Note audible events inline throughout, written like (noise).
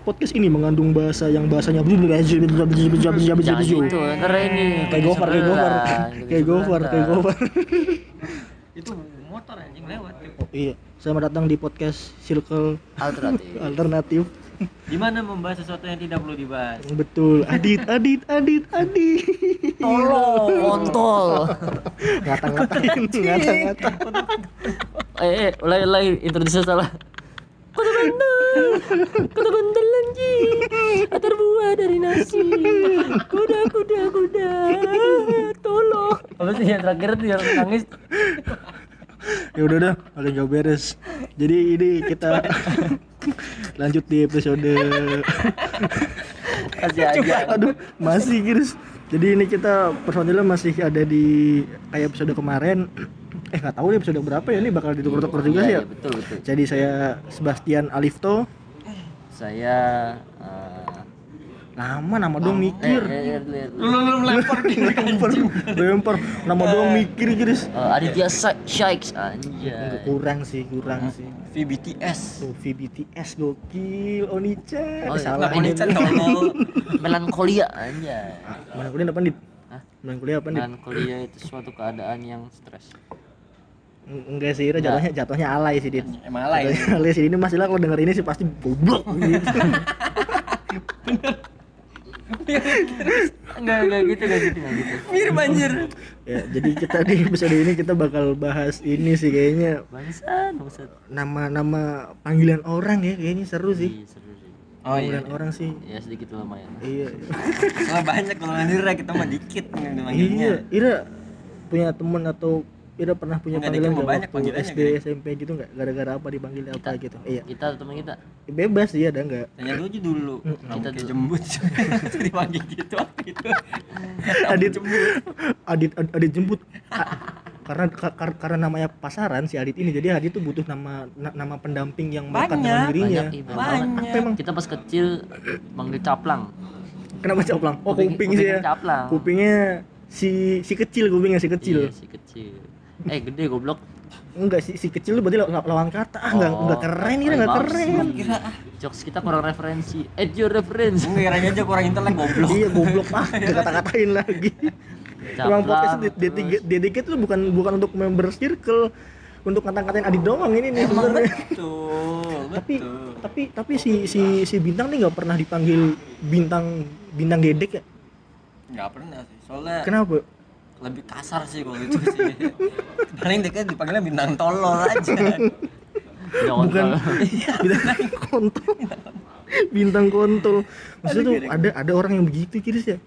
podcast ini mengandung bahasa yang bahasanya Jangan gitu, ntar ini kayak gofar kayak gofar kayak gofar kayak gofar itu motor anjing lewat. Oh, iya selamat datang di podcast circle Alternatif. alternatif di mana membahas sesuatu yang tidak perlu dibahas betul adit adit adit adit Tolong, kontol. ngata-ngatain ngata-ngata Eh, eh, ulangi ulangi introduksi salah. Kota bandel, kota bandel anjing, terbuat dari nasi. Kuda, kuda, kuda, tolong. Apa sih yang terakhir tuh yang nangis? ya udah dah ada nggak beres jadi ini kita lanjut di episode Kasih aja. aduh masih Giris jadi ini kita personilnya masih ada di kayak episode kemarin eh nggak tahu nih episode berapa ya ini bakal ditukar-tukar juga sih ya. Iya, betul betul. jadi saya Sebastian Alifto. Saya eh, nama nama doang eh, mikir. eh, eh, lu lu lu melempar gini lempar (laughs) lempar. Nama doang mikir Giris eh, Aditya Shikes anjay. kurang sih kurang sih. VBTS tuh VBTS gokil. Onicha Oh, iya. salah ini. tolol (laughs) Melankolia anjay. mana kuliah apa nih kuliah apa nih Melankolia itu suatu keadaan yang stres. Enggak sih Ira, jatuhnya jatuhnya alay sih dit. Emang alay. Jatuhnya (laughs) alay sih ini Mas Ila kalau denger ini sih pasti goblok gitu. (laughs) Enggak enggak gitu enggak gitu enggak gitu. mirip banjir ya jadi kita di episode ini kita bakal bahas ini sih kayaknya. Bangsat, bangsat. nama-nama panggilan orang ya kayaknya seru sih. Iya, seru sih. oh iya. Orang sih. Ya sedikit lumayan. iya. (laughs) Oh, banyak kalau ngira kita mah dikit nih iya Ira punya temen atau Ira pernah punya Enggak, panggilan nggak banyak waktu SD Gede. SMP gitu nggak? Gara-gara apa dipanggil apa gitu? Iya. Kita atau teman kita? bebas sih ada nggak? Tanya dulu aja dulu. Kita kita dulu. jembut. (laughs) Dipanggil gitu waktu itu. (laughs) Adit Adit Adit, Adit jemput A- karena ka- kar- karena namanya pasaran si Adit ini jadi Adit tuh butuh nama na- nama pendamping yang melekat dengan Banyak, dirinya. Banyak, iya, banyak. apa emang? Kita pas kecil manggil caplang. kenapa caplang? Oh Kuping- kuping sih ya? Kupingnya caplang. kupingnya si si kecil kupingnya si kecil. Iya, si kecil. Eh, gede goblok. enggak si si kecil tuh berarti law- lawan kata. Ah enggak Oh. enggak keren ini enggak keren. Kira ah Jokes kita kurang referensi. Add your reference. ngiranya aja kurang intelek goblok. Iya goblok ah enggak (laughs) kata-katain lagi. Emang podcast dedicate tuh bukan bukan untuk member circle untuk ngata-ngatain Adit doang ini nih sebenarnya. betul tapi betul. tapi tapi si si si bintang nih nggak pernah dipanggil bintang bintang gedek ya? Nggak pernah sih soalnya kenapa lebih kasar sih kalau itu sih. Paling dekat dipanggilnya bintang tolol aja. Bukan kontrol. (laughs) bintang kontol. Bintang kontol. Maksudnya tuh ada ada orang yang begitu kiris ya?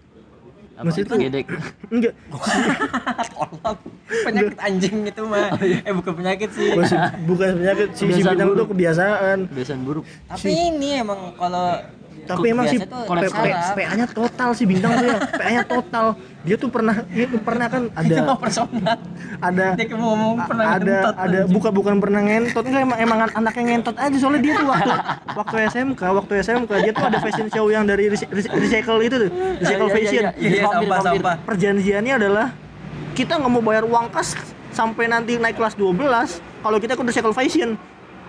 Maksud itu tuh- gedek? enggak. (laughs) Tolol. Penyakit anjing itu mah. Eh bukan penyakit sih. Maksud, bukan penyakit. Si, si Kebiasaan bintang buruk. tuh kebiasaan. Kebiasaan buruk. tapi ini emang kalau tapi emang sih. PA-nya total si bintang tuh ya. PA-nya total. Dia tuh pernah dia tuh pernah kan itu ada personal ada dia kayak mau ngomong pernah ada ngentot, ada anjing. bukan bukan pernah ngentot. Enggak emang emang anaknya ngentot aja. Soalnya dia tuh waktu waktu SMK waktu SMK dia tuh ada fashion show yang dari recycle itu tuh. Recycle Iya, iya, fashion. iya, sampah sampah. Perjanjiannya adalah kita nggak mau bayar uang kas sampai nanti naik kelas 12 kalau kita ikut recycle fashion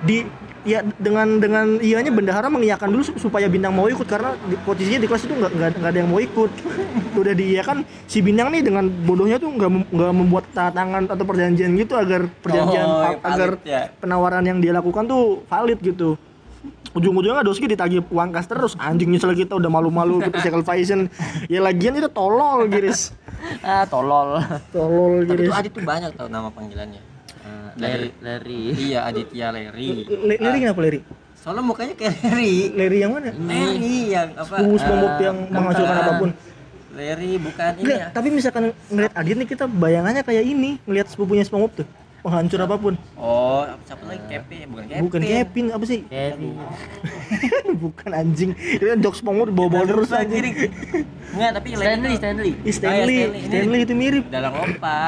di ya dengan dengan ianya bendahara mengiyakan dulu su- supaya bintang mau ikut karena di, posisinya di kelas itu nggak nggak ada yang mau ikut. (laughs) Udah diiyakan si bintang nih dengan bodohnya tuh nggak nggak membuat tanda tangan atau perjanjian gitu agar perjanjian Oh, a- valid agar ya. penawaran yang dia lakukan tuh valid gitu. Ujung-ujungnya doski ditagih uang kas terus. Anjing nyesel kita udah malu-malu ikut recycle fashion ya lagian itu tolol giris. Ah, tolol. tolol tapi giris. Tuh Adit tuh banyak tau nama panggilannya Dari- Leri, Leri. iya Aditya Leri Le- Leri kenapa Leri? soalnya mukanya kayak Leri Leri yang mana? Leri yang apa Sepupu SpongeBob eh, yang menghasilkan apa pun. Leri bukan ini ya tapi misalkan ngeliat Adit nih kita bayangannya kayak ini, ngeliat sepupunya SpongeBob tuh. Penghancur apa pun. oh siapa lagi Kepe bukan Kevin Bukan Kevin, apa sih? Kevin. (laughs) Bukan anjing. Itu kan jokes SpongeBob bawa-bawa terus anjing. Enggak, tapi Leri Stanley, Stanley. Stanley, Oh, ya, Stanley. Ini- Stanley itu mirip. dalang lopa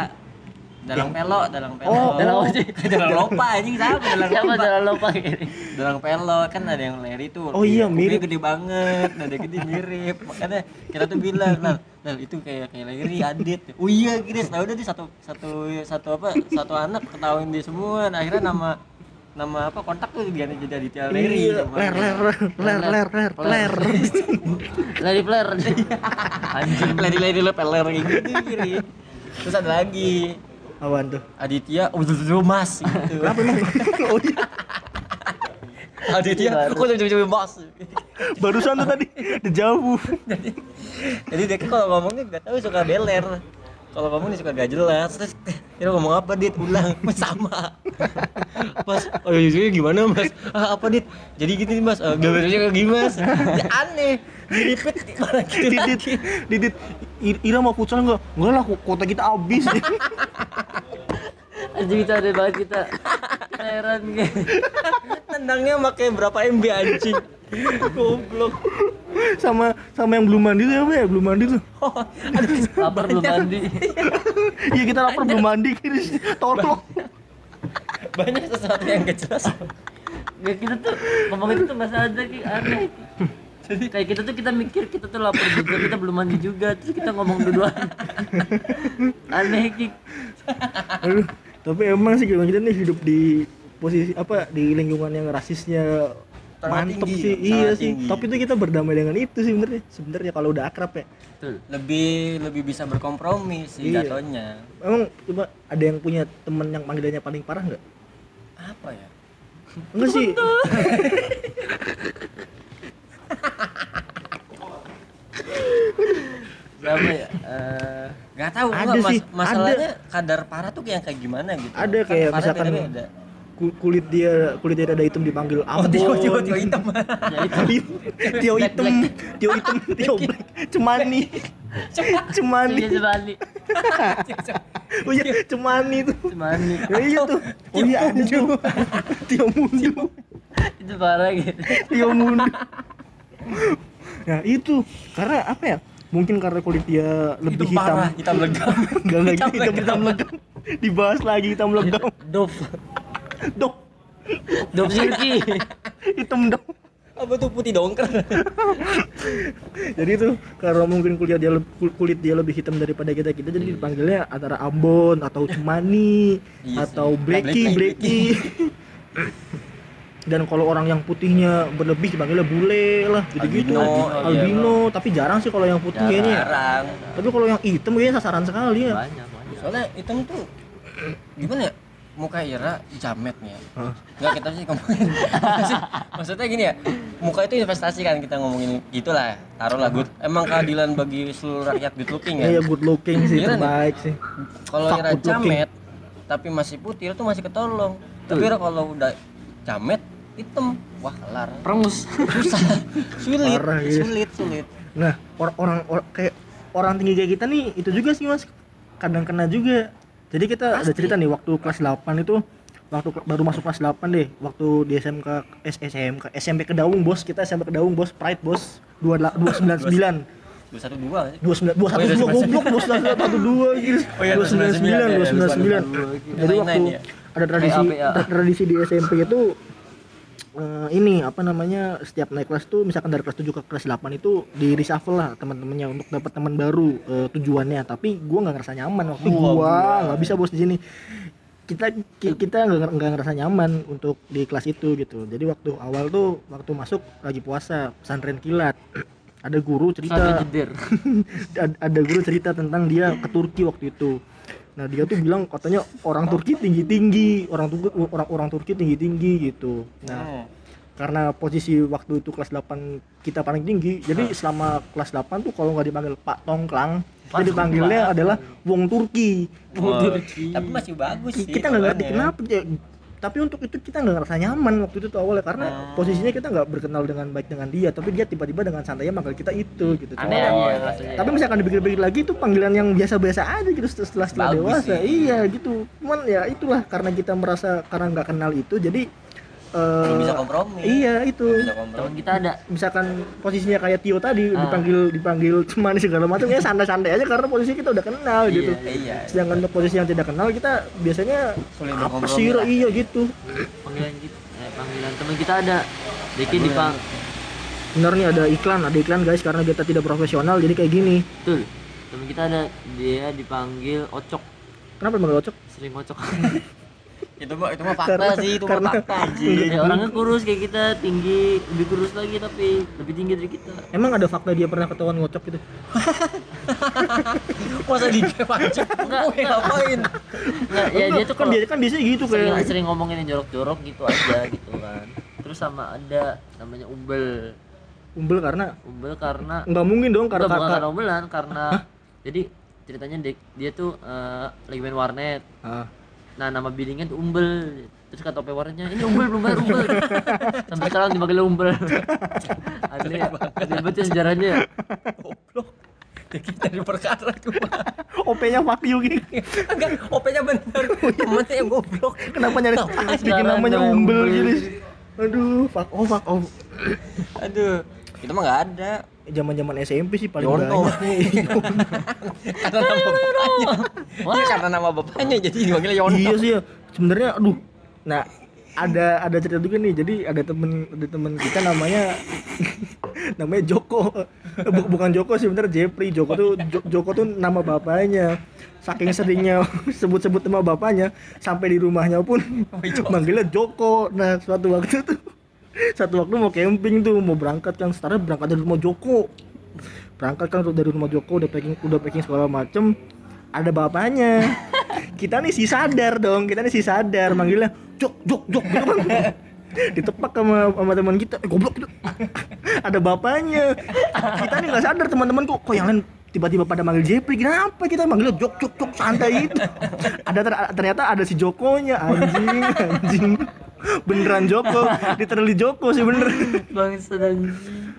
dalang pelo dalang pelo Oh, dalang sih? (laughs) dalang lopa anjing sama dalang Siapa lopa. jangan lupa ini? dalang pelo kan ada yang Leri tuh Oh iya, mirip. gede banget ada gede mirip. Makanya kita tuh bilang nah, nah itu kayak kayak Leri Adit. Oh iya Gris. Nah udah di satu satu satu apa satu anak ketahuin dia semua. Nah, akhirnya nama nama apa kontak tuh diganti jadi Aditya Leri Iya, sama ler ler ler ler ler ler ler. (laughs) Lari flare. anjing. Leri Leri lo peler kayak gitu kiri terus ada lagi Apaan tuh? Aditya udah mas gitu. (laughs) Kenapa emang? Oh iya, (laughs) Aditya udah coba mas? Barusan tuh tadi jauh. jadi dia kan kalau ngomongnya nggak tahu suka beler. Kalau ngomong dia suka gak jelas. Terus eh, dia ngomong apa dit? Ulang (laughs) sama. Pas oh iya gimana mas? Ah, apa dit? Jadi gini mas oh, gak kayak gimana mas. Ya, aneh. Diripet malah gitu Didit, Didit, Ira mau futsal nggak? Enggak lah, kota kita habis. (laughs) Anjing kita ada banget kita. Kita heran kayak. tendangnya pakai berapa MB anjing goblok sama sama yang belum mandi tuh apa ya? Belum mandi tuh. oh, aduh, Lapar belum mandi. (laughs) Iya kita lapar belum mandi, Chris. Tolong. banyak sesuatu yang gak jelas Gak kita tuh ngomongin itu sadar kayak aneh. Jadi kayak kita tuh kita mikir kita tuh lapar juga kita belum mandi juga terus kita ngomong duluan. (laughs) Aneh Ki. Aduh, tapi emang sih kita nih hidup di posisi apa di lingkungan yang rasisnya Sangat mantep tinggi, sih sangat iya sih tinggi. tapi itu kita berdamai dengan itu sih sebenarnya sebenarnya kalau udah akrab ya Betul. lebih lebih bisa berkompromi sih Iya. jatuhnya emang coba ada yang punya temen yang panggilannya paling parah nggak apa ya enggak sih (laughs) Siapa ya? Eh, Gak tahu. Ada enggak, mas, sih, masalahnya kadar parah tuh yang kayak gimana gitu. Ada Kan kayak parah misalkan beda-beda. ku- kulit dia kulit dia ada hitam dipanggil oh Ambon tio tio tio hitam. (laughs) Ya itu. Tio hitam. Tio hitam. Tio black. Cemani. Cemani. (laughs) Iya Cemani. oh iya Cemani tuh. Cemani. ya iya tuh. Oh iya ada tuh. Tio Mundu. Itu parah gitu. Tio Mundu. Nah itu. Karena apa ya mungkin karena kulit dia lebih hitam hitam parah hitam. legam. (laughs) Enggak lagi Hitam hitam hitam legam. dibahas lagi hitam legam. Dov. dok Dov Silky. hitam dok apa tuh putih dongker? (laughs) Jadi itu karena mungkin kulit dia kulit dia lebih hitam daripada kita kita jadi dipanggilnya antara Ambon atau Cemani Iya atau. Blacky Blacky, Blacky dan kalau orang yang putihnya berlebih dipanggilnya bule lah gitu gitu Albino, albino, iya, tapi jarang sih kalau yang putih kayaknya ya. jarang tapi kalau yang hitam kayaknya sasaran sekali ya. Banyak banyak. soalnya hitam tuh gimana ya? Muka Ira jamet nih ya. Hah? Enggak kita sih ngomongin Maksud- (laughs) maksudnya gini ya muka itu investasi kan kita ngomongin. Gitulah taruhlah. Good. Emang keadilan bagi seluruh rakyat good looking Iya ya good looking sih Iya nih. terbaik sih. Kalau Ira jamet tapi masih putih itu masih ketolong. Tapi Ira kalau udah jamet hitam wah kelar Perengus. susah (laughs) sulit Parah, iya. sulit sulit Nah, or- orang or- kayak orang tinggi kayak kita nih itu juga sih Mas. Kadang kena juga. Jadi kita ada cerita nih waktu kelas 8 itu waktu baru masuk kelas 8 deh, waktu di SMK S- SMK SMP Kedaung, Bos. Kita SMP Kedaung, Bos. Pride, Bos. 299. dua satu dua 29 Oh, iya, 212 goblok, Bos. 112 gitu. Oh iya, 299, 299. Jadi Main waktu ya? Ada tradisi PA, PA. tra- tradisi di SMP itu eh, ini apa namanya setiap naik kelas tuh misalkan dari kelas 7 ke kelas 8 itu di reshuffle lah teman-temannya untuk dapat teman baru eh, tujuannya. Tapi gua nggak ngerasa nyaman waktu Wah, gua gua. nggak bisa bos di sini. Kita ki- kita nggak ngerasa nyaman untuk di kelas itu gitu. Jadi waktu awal tuh waktu masuk lagi puasa pesantren kilat. (clears throat) Ada guru cerita. (laughs) Ada guru cerita tentang dia ke Turki waktu itu nah dia tuh bilang katanya orang Turki tinggi tinggi orang Turki orang orang Turki tinggi tinggi gitu. Nah Hmm. karena posisi waktu itu kelas 8 kita paling tinggi jadi selama kelas 8 tuh kalau nggak dipanggil Pak Tongklang dipanggilnya Tongklang. adalah Wong Turki. Wah, tapi masih bagus sih kita nggak ngerti kenapa tapi untuk itu kita nggak ngerasa nyaman waktu itu tuh awalnya karena Hmm. posisinya kita nggak berkenal dengan baik dengan dia tapi dia tiba-tiba dengan santainya manggil kita itu gitu Cuma- Aneh Oh, iya. tapi misalkan dipikir-pikir lagi itu panggilan yang biasa-biasa aja gitu setelah setelah Bagus dewasa sih. iya gitu cuman ya itulah karena kita merasa karena nggak kenal itu jadi eh, Belum bisa kompromi. iya itu. Teman kompromi. Kita ada misalkan posisinya kayak Tio tadi Ah. dipanggil dipanggil cuman (laughs) segala macam ya santai-santai aja karena posisi kita udah kenal gitu. iya sedangkan untuk posisi yang tidak kenal kita biasanya Sulit apa sih lah. iya gitu. Panggilan kita eh, panggilan teman kita ada. Diki dipang bener nih ada iklan ada iklan guys karena kita tidak profesional jadi kayak gini. Betul. Teman kita ada dia dipanggil ocok. Kenapa emang ocok? Sering ocok (laughs) itu mah itu mah fakta Karena- sih itu karena- mah fakta anjing Ya orangnya kurus kayak kita, tinggi, lebih kurus lagi tapi lebih tinggi dari kita. Emang ada fakta dia pernah ketahuan ngocok gitu? (laughs) masa di Enggak, gue ngapain Enggak, ya dia tuh kan dia kan biasanya gitu sering, kayak sering ngomongin yang jorok-jorok gitu aja gitu kan. Terus sama ada namanya umbel. umbel karena Umbel karena nggak mungkin dong karena Enggak, bukan karena umbelan karena jadi ceritanya dia, dia tuh eh, lagi main warnet. Ah, Nah, nama billingnya tuh umbel. Terus kata OP warnetnya, ini umbel belum bayar umbel. Sampai sekarang dipanggil umbel. (laughs) Aneh, aneh banget ya sejarahnya. ya. goblok kita dari perkara cuma OP-nya fuck you gitu. enggak OP-nya bener temennya yang goblok Kenapa nyari bikin namanya umbel umbel. gitu? Aduh, fuck off, fuck off. aduh itu mah nggak ada Zaman-zaman SMP sih paling Yono. banyak nih. (laughs) karena nama bapaknya Iya karena nama bapaknya jadi dipanggil Yono iya sih ya. Sebenarnya aduh. Nah, ada ada cerita juga nih. Jadi ada temen ada temen kita namanya (laughs) namanya Joko. Bu- bukan Joko sih bener Jeffrey. Joko tuh Jo- Joko tuh nama bapaknya. Saking seringnya (laughs) sebut-sebut nama bapaknya sampai di rumahnya pun manggilnya Joko. Nah, suatu waktu tuh satu waktu mau camping tuh mau berangkat kan. Setara berangkat dari rumah Joko. Berangkat kan dari rumah Joko udah packing udah packing segala macem. Ada bapaknya. (laughs) Kita nih si sadar dong kita nih si sadar. Manggilnya jok jok jok gitu kan. (laughs) Ditepak sama sama teman kita. Eh, goblok gitu. (laughs) Ada bapaknya. Kita nih nggak sadar teman-teman kok kok yang lain tiba-tiba pada manggil Jeffrey kenapa kita manggilnya jok jok jok? Santai itu. Ada ter- ternyata ada si Jokonya. Anjing anjing beneran Joko. (laughs) Literally Joko sih bener. Bangsa dan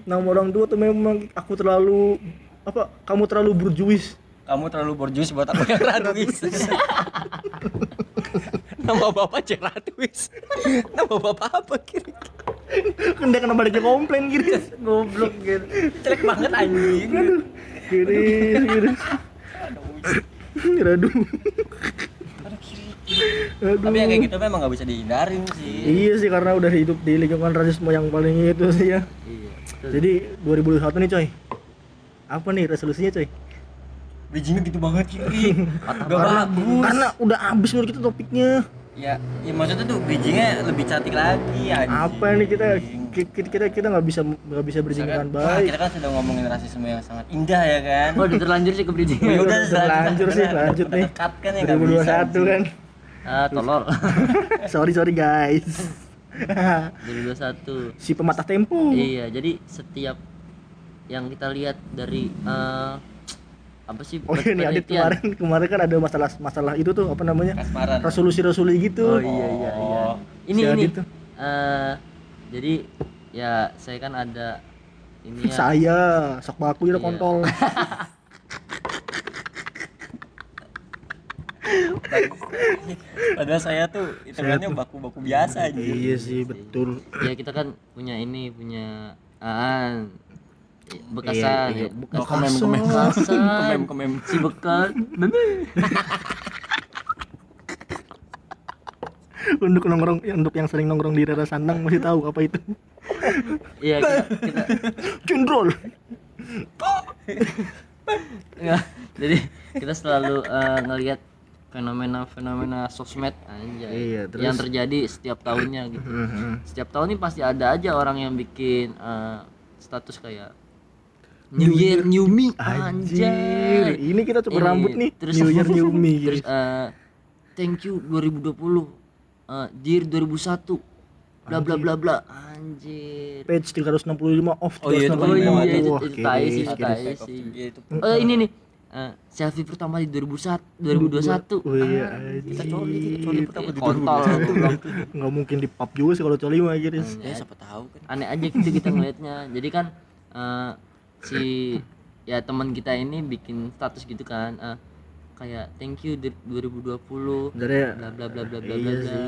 nama orang tua tuh memang aku terlalu apa kamu terlalu berjuis. Kamu terlalu borjuis buat aku yang ratuis (laughs) nama bapak Ceratuis nama bapak apa kira Udah kena baliknya komplain gitu (laughs) goblok gitu. jelek banget anjing. Aduh Giris Giris Aduh Aduh. Tapi yang kayak gitu memang nggak bisa dihindarin sih. Iya sih karena udah hidup di lingkungan rasisme yang paling itu sih ya. Iya. Jadi 2021 nih coy. Apa nih resolusinya coy? bijinya gitu banget kiri gak (laughs) Karena, bagus karena udah habis menurut kita topiknya. Ya ya maksudnya tuh bijinya lebih cantik lagi anjing. Apa nih kita? Kita kita kita nggak bisa nggak bisa bridging dengan baik. kita kan sudah ngomongin rasisme yang sangat indah ya kan? Oh, udah terlanjur sih ke bridging. ya udah (laughs) Terlanjur sih, udah- lanjut udah nih. dekat kan ya nggak bisa. 2021 anjing. kan Ah, tolol. (laughs) Sorry sorry guys (laughs) 2021. Si pematah tempo Iya, jadi setiap yang kita lihat dari eh, apa sih Oh iya nih Adit kemarin kemarin kan ada masalah masalah itu tuh apa namanya kasmaran resolusi-resolusi gitu. Oh iya iya iya. Oh. Ini Si ini. Tuh. eh, jadi ya saya kan ada ini ya. Saya sok baku ya Iya. kontol. (laughs) (laughs) padahal saya tuh hitungannya baku-baku biasa aja iya sih betul. Ya kita kan punya ini punya aan bekasan Iya, iya. ya, bekas Bekasan. bekasan Kemem, kemem. si bekas (laughs) untuk nongkrong untuk yang sering nongkrong di Rara Sandang masih tahu apa itu. iya kita, kita (laughs) Cendrol. Enggak. Jadi kita selalu eh, ngelihat fenomena-fenomena sosmed aja Iya, terus? yang terjadi setiap tahunnya gitu. Setiap tahun ini pasti ada aja orang yang bikin eh, status kayak New Year New Me Anjir. anjay. Ini kita cukur Ini, rambut nih. terus- New Year New Me. (laughs) Terus eh, thank you 2020 eh Dear 2001 bla bla bla bla anjir. Page 365 off Oh iya, 365. Oh iya itu, Wah, itu tai sih, itu tai sih. Iya, itu Eh ini nih eh, selfie pertama di 2001 2021 Oh iya, kita anjir. coli kita coli pertama di kontol. (laughs) Nggak mungkin di pub juga sih kalau coli mah Giris. ya siapa tahu kan. aneh aja gitu kita ngelihatnya jadi kan eh, si ya teman kita ini bikin status gitu kan eh, kayak thank you di 2020 Sebenarnya bla bla bla bla bla Iya bla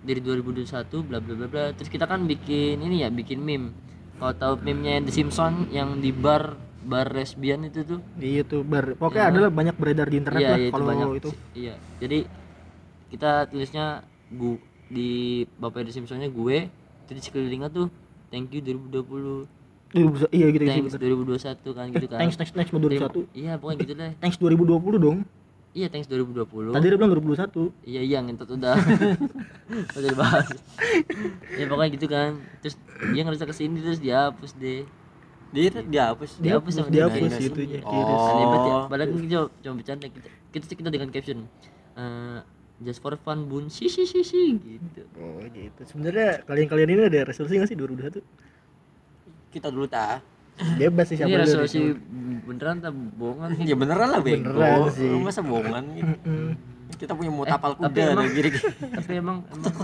dari 2021 bla bla bla bla. Terus kita kan bikin ini ya bikin meme. Kalau tahu meme-nya The Simpson yang di bar bar lesbian itu tuh Iya tuh bar. Pokoknya Iya. adalah banyak beredar di internet iya lah iya, itu kalau banyak itu. iya jadi kita tulisnya gu di bapak The Simpsonnya gue terus sekelilingnya tuh thank you 2020 Iya, Iya gitu sih. thanks bener. 2021 kan gitu kan Thanks mau Terima- 2021. iya pokoknya gitu deh Thanks 2020 dong. Iya, thanks 2020. tadi dia bilang 2021 Iya iya ngentot udah. (laughs) udah dibahas. ya pokoknya gitu kan. Terus dia ngerasa ke sini terus dihapus deh. Dia dihapus. Dihapus sama dihapus dia. itunya Oh. banget ya. Padahal kan kita cuma bercanda kita. Kita kita dengan caption. eh, just for fun bun si si si si gitu. oh gitu sebenarnya kalian-kalian ini ada resolusi nggak sih 2021 Kita dulu ta. bebas sih siapa Ini dulu resolusi beneran tak bohongan Ya beneran lah bego. Beneran sih. Masa bohongan gitu. Kita punya mau tapal tapi kuda emang- dari kiri. Tapi emang (laughs) emang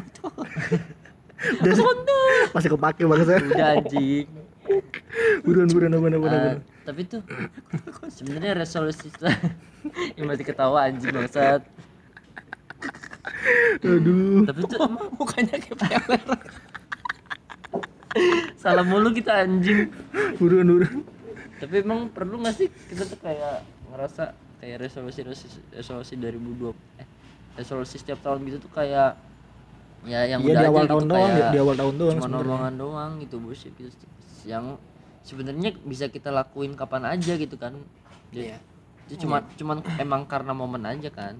Dan masih kepake banget ya udah anjing. Buruan buruan buruan buruan buruan tapi tuh sebenarnya resolusi (laughs) yang masih ketawa anjing bangsat. aduh Tapi tuh emang Mukanya kayak peler. (laughs) salah mulu kita anjing. buruan buruan tapi emang perlu nggak sih kita tuh kayak ngerasa kayak resolusi resolusi, resolusi 2020 eh resolusi setiap tahun gitu tuh kayak ya yang iya udah di aja awal gitu tahun doang kayak di awal tahun doang cuma omongan doang gitu bullshit gitu yang sebenarnya bisa kita lakuin kapan aja gitu kan. Iya. itu cuma cuman emang karena momen aja kan.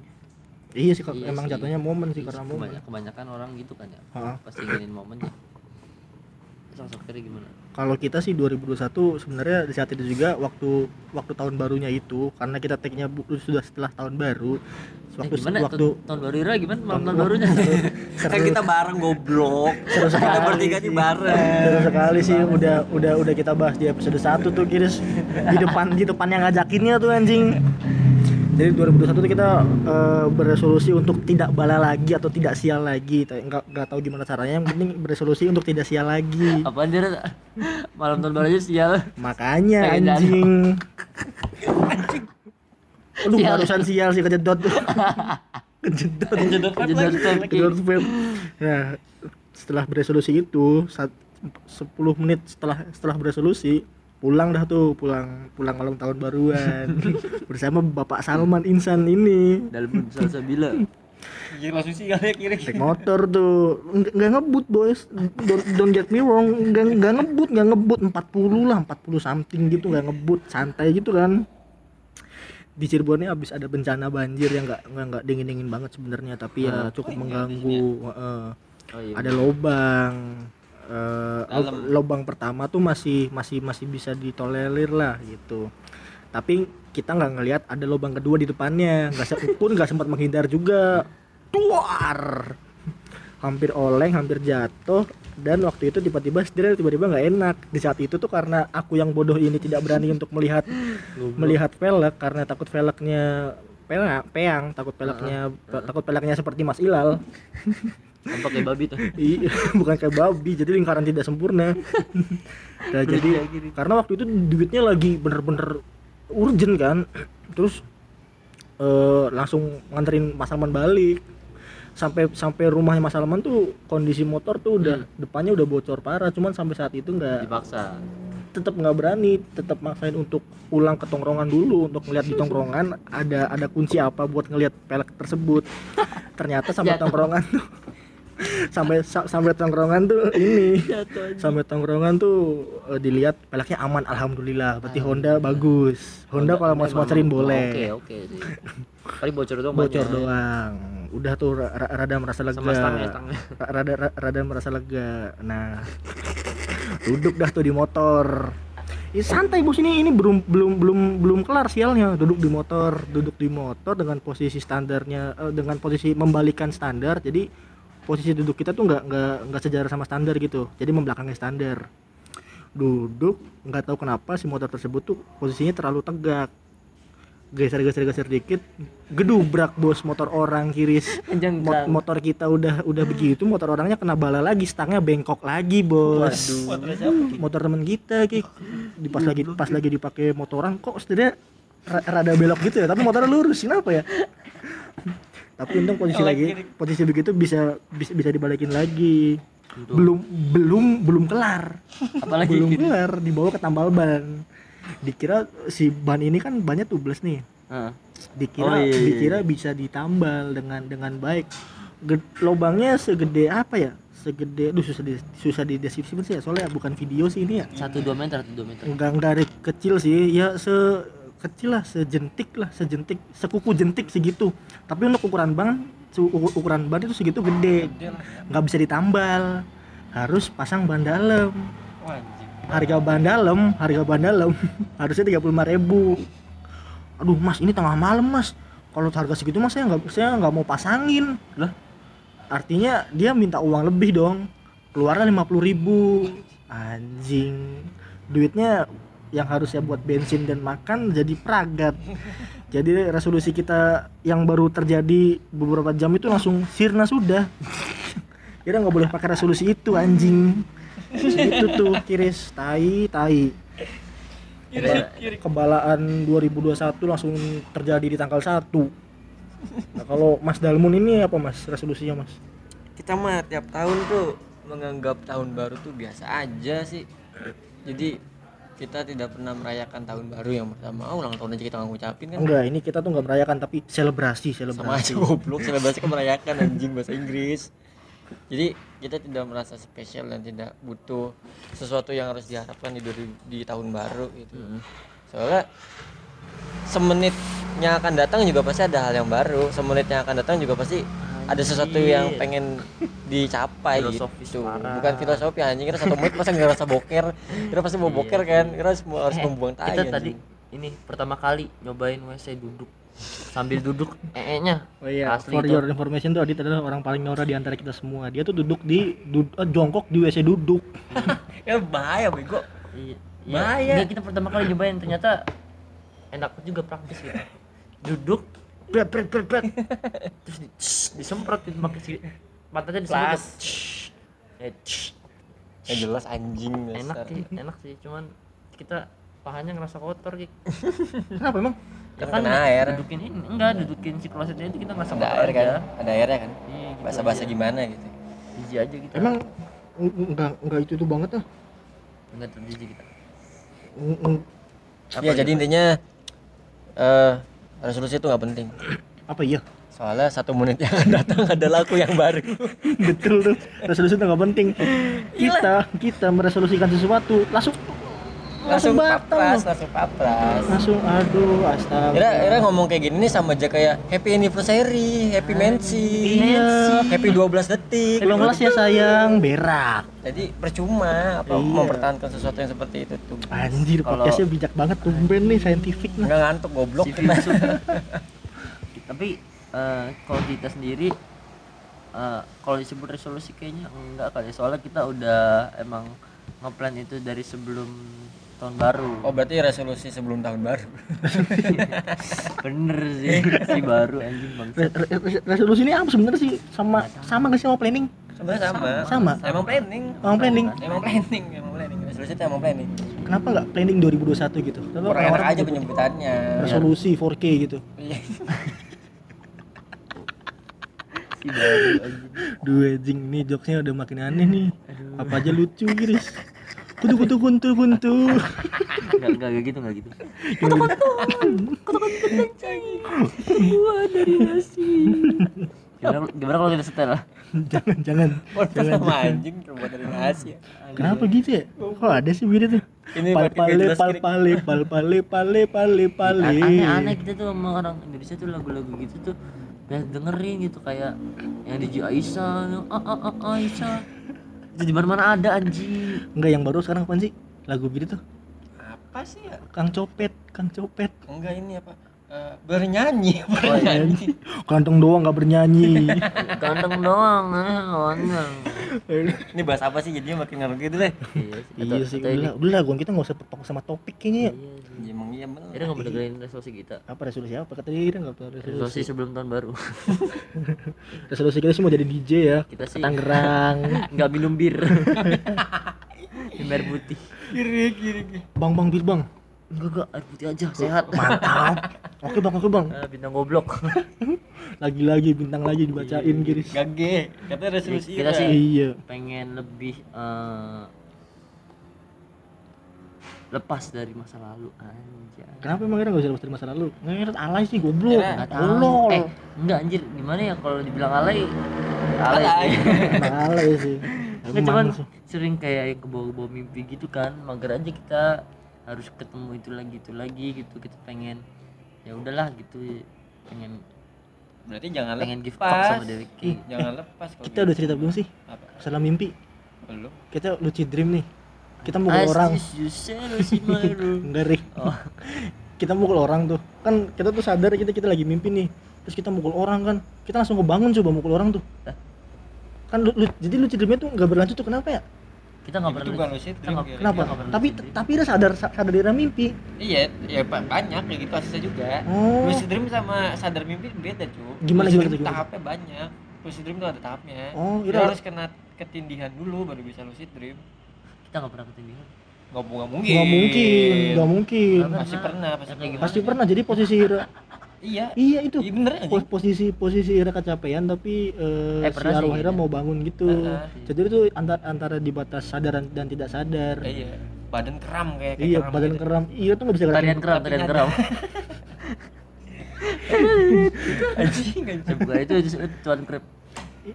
Iya sih Iya emang sih. jatuhnya momen sih Iya, karena momen. Kebanyakan, kebanyakan orang gitu kan ya. Ha. pasti inginin momen ya. Gimana? Kalau kita sih 2021 sebenarnya di saat itu juga waktu waktu tahun barunya itu karena kita tag-nya sudah setelah tahun baru eh, waktu gimana waktu tahun, baru Ira gimana malam tahun barunya (laughs) Kan kita bareng goblok. Seru Kita sekali bertiga nih sih. bareng. Seru sekali sih udah udah udah kita bahas di episode 1 tuh Kiris di depan di depan yang ngajakinnya tuh anjing. Jadi 2021 tuh kita eh, beresolusi untuk tidak bala lagi atau tidak sial lagi. Tapi Nggak nggak tahu gimana caranya. Yang penting beresolusi untuk tidak sial lagi. Apaan dia malam tahun baru aja sial Makanya Pengen anjing. (laughs) Aduh Sial. barusan sial sih kejedot tuh. (laughs) kejedot. Jedot Jedot vape. Kejedot vape. Nah, setelah beresolusi itu saat 10 menit setelah setelah beresolusi pulang dah tuh pulang pulang malam tahun baruan (laughs) bersama Bapak Salman Insan ini dalam salsabila Iya langsung sih kali kiri. naik motor tuh Nggak- nggak ngebut boys don't, don't get me wrong nggak nggak ngebut nggak ngebut 40 lah 40 something gitu nggak ngebut santai gitu kan di Cirebon ini abis ada bencana banjir yang nggak nggak dingin dingin banget sebenarnya tapi ya cukup mengganggu Heeh. oh iya ada lobang lo- lobang pertama tuh masih masih masih bisa ditolerir lah gitu. Tapi kita nggak ngelihat ada lobang kedua di depannya nggak pun nggak sempat menghindar juga. Tuar hampir oleng hampir jatuh dan waktu itu tiba-tiba setir tiba-tiba nggak enak. Di saat itu tuh karena aku yang bodoh ini tidak berani untuk melihat melihat velg karena takut velgnya peang, peang takut peleknya takut peleknya seperti Mas Ilal. Tampak kayak babi tuh. (laughs) Iya, bukan kayak babi, jadi lingkaran tidak sempurna. (laughs) nah, jadi karena waktu itu duitnya lagi bener-bener urgent kan, terus eh, langsung nganterin Mas Salman balik. Sampai sampai rumahnya Mas Salman tuh kondisi motor tuh udah depannya udah bocor parah, cuman sampai saat itu nggak dipaksa. tetap nggak berani, tetap maksain untuk pulang ke tongkrongan dulu untuk ngeliat di tongkrongan ada ada kunci apa buat ngeliat pelek tersebut. (laughs) Ternyata sampai tongkrongan tuh sampai sa- sampai tongkrongan tuh ini sampai tongkrongan tuh eh, dilihat peleknya aman alhamdulillah. Berarti Honda bagus. Honda kalau mau sponsorin oke boleh oke. Sih paling bocor doang bocor doang udah tuh ra- ra- rada merasa lega. Sama stangnya stangnya. Ra- rada ra- rada merasa lega. Nah duduk dah tuh di motor. Ih, santai bos ini ini belum belum belum belum kelar sialnya. Duduk di motor duduk di motor dengan posisi standarnya eh, dengan posisi membalikan standar. Jadi posisi duduk kita tuh nggak nggak nggak sejajar sama standar gitu. Jadi membelakangi standar. Duduk nggak tahu kenapa si motor tersebut tuh posisinya terlalu tegak geser geser geser dikit gedubrak bos motor orang kiris Anjing, Mo- Bang. motor kita udah udah begitu motor orangnya kena bala lagi stangnya bengkok lagi bos. Motor temen kita ki. Di pas lagi pas lagi dipakai motoran kok setidaknya ra- rada belok gitu ya tapi motornya lurus kenapa ya? Tapi untung posisi lagi posisi begitu bisa bisa bisa dibalikin lagi. Belum belum belum kelar. Apalagi belum kelar dibawa ke tambal ban dikira si ban ini kan banyak tubles nih. Heeh. dikira Oh, iya, iya, dikira bisa ditambal dengan dengan baik. Ged- lubangnya segede apa ya? Segede aduh susah di, susah dideskripsikan sih ya. Soalnya bukan video sih ini ya. Satu dua meter satu dua meter. Enggak enggak dari kecil sih. Ya se kecil lah sejentik lah sejentik sekuku jentik segitu. Tapi untuk ukuran ban ukuran ban itu segitu gede. Nggak bisa ditambal. Harus pasang ban dalam. Harga ban dalam harga ban dalam (laughs) harusnya tiga puluh ribu. Aduh mas ini tengah malam mas. Kalau harga segitu mas saya nggak saya nggak mau pasangin. Lah? Artinya dia minta uang lebih dong. Keluarnya lima puluh ribu. Anjing. Duitnya yang harusnya buat bensin dan makan jadi peragat jadi resolusi kita yang baru terjadi beberapa jam itu langsung sirna sudah. (laughs) Kita nggak boleh pakai resolusi itu anjing itu tuh kiris. Tai tai. Keba- kebalaan 2021 langsung terjadi di tanggal 1 nah, kalau Mas Dalmun ini apa Mas? Resolusinya Mas? Kita mah tiap tahun tuh menganggap tahun baru tuh biasa aja sih. Jadi kita tidak pernah merayakan tahun baru yang pertama. Oh, ulang tahun aja kita nggak ngucapin kan. Enggak ini kita tuh nggak merayakan tapi selebrasi sama aja selebrasi goblok. Selebrasi kan merayakan anjing bahasa Inggris. Jadi kita tidak merasa spesial dan tidak butuh sesuatu yang harus diharapkan di di tahun baru gitu. Soalnya semenitnya akan datang juga pasti ada hal yang baru. Semenitnya akan datang juga pasti ada sesuatu yang pengen dicapai Filosofis gitu. parah. bukan filosofi anjing. Kira satu menit masa nggak rasa boker. Kira pasti mau boker kan. Kira semua harus Eh, membuang tai kita tadi ini pertama kali nyobain WC duduk sambil duduk ee-nya Oh iya, Asli for itu. your information tuh Adit adalah orang paling norak di antara kita semua. Dia tuh duduk di dud- eh, jongkok di WC duduk. (laughs) ya bahaya bego Iya, Bahaya. iya. Nggak, kita pertama kali nyobain ternyata enak juga praktis gitu. Duduk, bret bret bret bret. (laughs) Terus di, tss, disemprot gitu pakai si matanya disemprot. Eh, tss. ya jelas anjing enak sih, enak sih. Cuman kita pahanya ngerasa kotor gitu. Kenapa emang? Ya Kan kena air. dudukin ini enggak dudukin si klosetnya itu kita ngerasa ada kotor air kan aja. ada airnya kan Iya, gitu bahasa-bahasa aja. gimana gitu Jijik aja kita. Emang eng- enggak enggak itu itu banget ah. enggak terjijik kita. Eng- eng- ya jadi intinya eh resolusi itu nggak penting apa iya? soalnya satu menit yang akan datang (laughs) adalah aku yang baru Betul tuh. Resolusi itu nggak penting. Kita kita meresolusikan sesuatu langsung langsung papras langsung papras Langsung aduh astaga. Ira, Ira ngomong kayak gini nih sama aja kayak happy anniversary, happy mensi, Iya. happy 12 detik. Belum kelas ya sayang, berak. Jadi percuma apa Iya. mempertahankan sesuatu yang seperti itu tuh. Anjir, Kalau- podcastnya bijak banget tumben nih saintifik nah. Enggak ngantuk goblok. Filsuf. (laughs) Tapi eh, kalau kita sendiri eh, kalau disebut resolusi kayaknya enggak kali soalnya kita udah emang ngeplan itu dari sebelum tahun baru. Oh berarti resolusi sebelum tahun baru. (laughs) Bener sih, si baru anjing bang. Re- re- re- resolusi ini apa sebenarnya sih sama sama gak sih sama planning? Sebenarnya sama. Sama. Emang planning. Emang planning. Emang planning, emang planning. Resolusi itu emang planning. Kenapa nggak planning 2021 gitu? Kenapa Kurang enak aja penyebutannya. resolusi 4K gitu. Iya. (laughs) Si baru anjing. Duh anjing nih jokesnya udah makin aneh nih. Apa aja lucu Giris. Kutu kutu kuntu kuntu. Enggak enggak enggak gitu enggak gitu. Kata-kata kata-kata anjing. Buah dari nasi. Gimana, gimana kalau kita setel? jangan jangan. Podcast sama anjing terbuat dari nasi. ya. Kenapa gitu ya? Kok ada sih begitu tuh? Ini Pal pale pal pale pal pale pale pale pale. Aneh-aneh kita tuh sama orang Indonesia tuh lagu-lagu gitu tuh banyak dengerin gitu kayak yang di Aisyah, yang ah ah ah Aisyah. Di mana-mana ada anjing. Enggak yang baru sekarang apaan sih? Lagu gitu tuh. Apa sih ya? Kang Copet, Kang Copet. Enggak ini apa? Eh, bernyanyi, (laughs) bernyanyi. Kantong doang nggak bernyanyi. (laughs) Ganteng doang, eh, ganteng. Ini bahas apa sih jadinya makin ngerti gitu deh. Iya sih. iya sih, udah lah, udah lah, Gon, kita nggak usah fokus sama topik kayaknya. ya. Iya sih. Ya, emang iya bener. Ira nggak dengerin resolusi kita. Apa resolusi apa? Kata dia nggak apa resolusi. Resolusi sebelum tahun baru. (laughs) Resolusi kita sih mau jadi DJ ya. Kita sih Tangerang. nggak minum bir. Minum air putih. Kiri kiri. bang bang bir bang. Enggak enggak air putih aja sehat. Mantap. Oke bang, oke bang. Ah, bintang goblok. (laughs) Lagi-lagi bintang lagi dibacain Giris. Gage. Katanya resolusi Kita sih Iya. pengen lebih eh, lepas dari masa lalu anjay. Kenapa emang kita nggak bisa lepas dari masa lalu? Nggak alay sih goblok. Kira- Nggak tahu. Eh, enggak anjir, gimana ya kalau dibilang alay? Alay. Alay. Alay sih. Nggak cuman sih. sering kayak yang ke bawah-bawah mimpi gitu kan, mager aja kita harus ketemu itu lagi itu lagi gitu kita pengen ya udahlah gitu pengen berarti jangan pengen give lepas back sama Dewi K. jangan lepas kalau kita udah cerita belum sih? Apa? Masalah mimpi. Belum. Kita lucid dream nih. Kita mukul orang. As Osimaru. (laughs) enggak Rik. Oh. (laughs) kita mukul orang tuh. Kan kita tuh sadar kita kita lagi mimpi nih. Terus kita mukul orang kan. Kita langsung kebangun coba mukul orang tuh. Kan lu, lu- jadi lucid dreamnya tuh nggak berlanjut tuh kenapa ya kita nggak pernah bukan lucid kita dream, Gary. kenapa pernah tapi lucid dream. tapi dia sadar sadar dia mimpi iya ya ba- banyak kayak gitu asisnya juga Oh. lucid dream sama sadar mimpi beda cuy Gimana, lucid gimana tuh, tahapnya banyak lucid dream tuh ada tahapnya Oh, Ira. harus kena ketindihan dulu baru bisa lucid dream kita nggak pernah ketindihan nggak mungkin nggak mungkin nggak mungkin pasti pernah pasti pernah. pasti pernah jadi posisi Ira iya. Iya itu. Iya bener Pos- posisi posisi Ira kecapean tapi eh, Eh, si arwah Ira gitu. mau bangun gitu. Heeh. jadi itu antara antara di batas sadar dan tidak sadar. Iya. Badan keram kayak, kayak iya keram badan gitu. keram. Iya tuh nggak bisa tarian keram tarian keram. (laughs) Anjing anjing. Coba itu cuan krep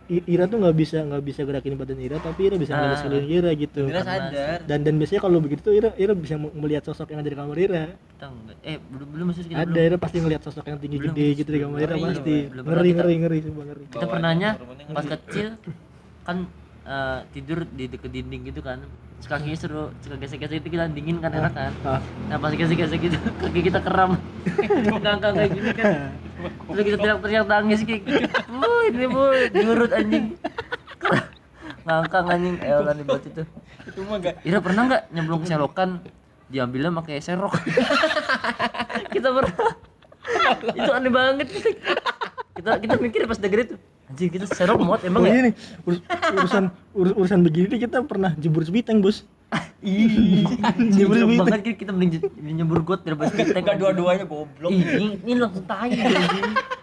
Ira tuh nggak bisa nggak bisa gerakin badan Ira tapi Ira bisa ngeliat Ah. sekeliling Ira gitu. Dia sadar. dan dan biasanya kalau begitu tuh Ira Ira bisa melihat sosok yang ada di kamar Ira. Kita nggak eh belum belum maksud kita ada belum. Ira pasti ngelihat sosok yang tinggi Belum. gede gitu di kamar Ira pasti. belum. ngeri ngeri ngeri coba ngeri. kita pernahnya pas kecil kan eh, tidur di deket dinding gitu kan. Kakinya seru suka gesek-gesek itu kita dingin kan enak kan. Ah. Nah pas gesek-gesek gitu (laughs) kaki kita keram. (laughs) Ngangkang kayak gini kan (laughs) terus kita teriak-teriak tangis kayak gitu wuh ini bu diurut anjing. Ngangkang anjing. Elan di batu itu. Itu mah gak Ira pernah nggak nyemplung selokan diambilnya pakai serok? (laughs) Kita pernah. Itu aneh banget kita kita, kita mikir pas denger itu anjing kita serok muat emang oh ya? ini urus- urusan urus- urusan begini kita pernah jebur sepiteng bos Ih, sepiteng. banget kita, kita mending nyebur got daripada (laughs) sepiteng. gak dua-duanya goblok Ih, ini, ini langsung tai.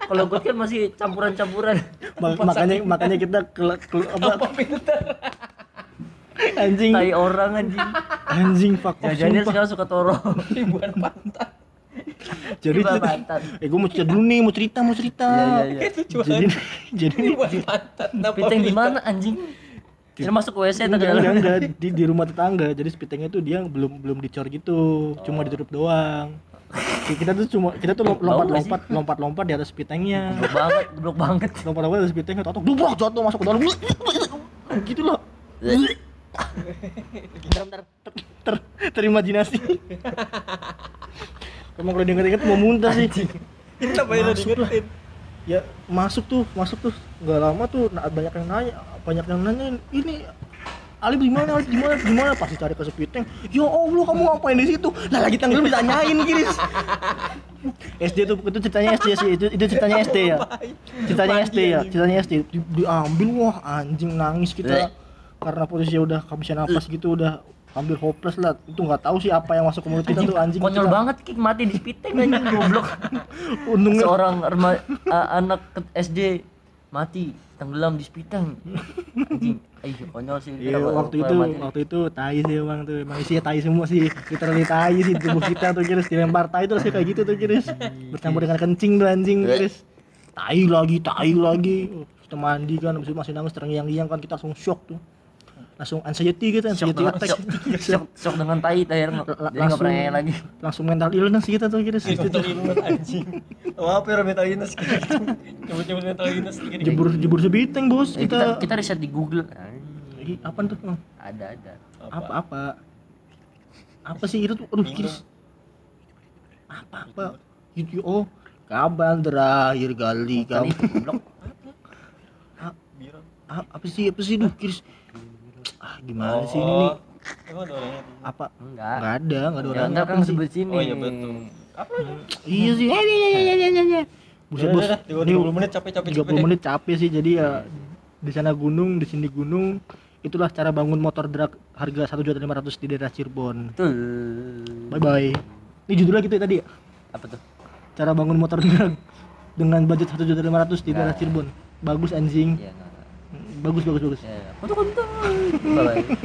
Kalau got kan masih campuran-campuran. Ma- makanya makanya kita ke, ke- apa anjing Tai orang anjing. anjing fuck off Jajannya sekarang suka toro. ribuan pantat jadi pantat. eh gue mau cerita dulu nih mau cerita mau cerita Iya, iya, iya. jadi jadi ribuan pantat Kenapa Piteng di mana anjing? Kita masuk ke WC enggak, enggak, enggak. Di, di rumah tetangga. Jadi spitengnya tuh dia belum belum dicor gitu. Cuma ditutup doang. Kita tuh cuma kita tuh lompat lompat lompat lompat di atas spitengnya Goblok banget, goblok banget. lompat lompat di atas spitengnya tahu dubrok jatuh masuk ke dalam. Gitu loh. Bentar, bentar. ter, ter, terimajinasi. Emang kalau tuh mau muntah sih. Ini apa yang Masuk diingetin ya masuk tuh masuk tuh. Nggak lama tuh na- banyak yang nanya banyak yang nanya ini Alif di mana Alif di mana di mana pasti cari ke sepiteng ya Allah kamu ngapain di situ? Lah lagi tanggal ditanyain Giris (laughs) SD tuh itu ceritanya SD sih itu, itu ceritanya SD ya. Ceritanya SD ya ceritanya SD Di- diambil wah anjing nangis kita. Karena posisinya udah kehabisan napas gitu udah hampir hopeless lah. Itu nggak tahu sih apa yang masuk ke mulut kita tuh anjing Konyol Kita- banget kick mati di spiteng anjing (laughs) goblok. untungnya Seorang rema- a- anak ke- SD mati tenggelam di spiteng. Anjing, ih konyol sih. Iya waktu itu mati? waktu itu tai sih emang tuh. Emang isinya tai semua sih. Literally tai sih di tubuh kita tuh Kiris dilempar tai terus kayak gitu tuh Kiris bercampur dengan kencing tuh anjing Kiris tai lagi tai lagi. Kita mandi kan itu masih nangis terngiang-ngiang kan kita langsung shock tuh langsung anxiety gitu Shock anxiety dengan, attack. Shock, shock, shock dengan tai tayar La- jadi nggak langsung- pernah lagi. langsung mental illness kita tuh Kiris mental illness anjing. Apa ya mental illness gitu. Coba-coba mental illness gitu. Jebur jebur sebiteng bos Eh, kita. kita kita riset di Google Ih, apa tuh? Ada ada. Apa? Apa apa? Sih itu tuh? Aduh Kiris. Apa apa? Itu oh kapan terakhir kali kamu. apa sih apa sih? Duh Kiris ah gimana sih ini nih? Oh, emang ada orangnya apa? Enggak. Nggak ada nggak ada ya orang. enggak apa kan sih sebut sini. Oh iya betul. Apa iya sih. Eh, iya iya iya iya iya. Iya buset bos. tiga ini puluh menit capek capek 30 menit capek sih. Jadi ya di sana gunung di sini gunung. Itulah cara bangun motor drag harga satu juta lima ratus di daerah Cirebon. Betul. Bye bye ini judulnya gitu ya tadi ya? Apa tuh? Cara bangun motor drag dengan budget satu juta lima ratus di daerah Nah. Cirebon. Bagus anjing. Ya enggak bagus bagus bagus. Ya konten bye bye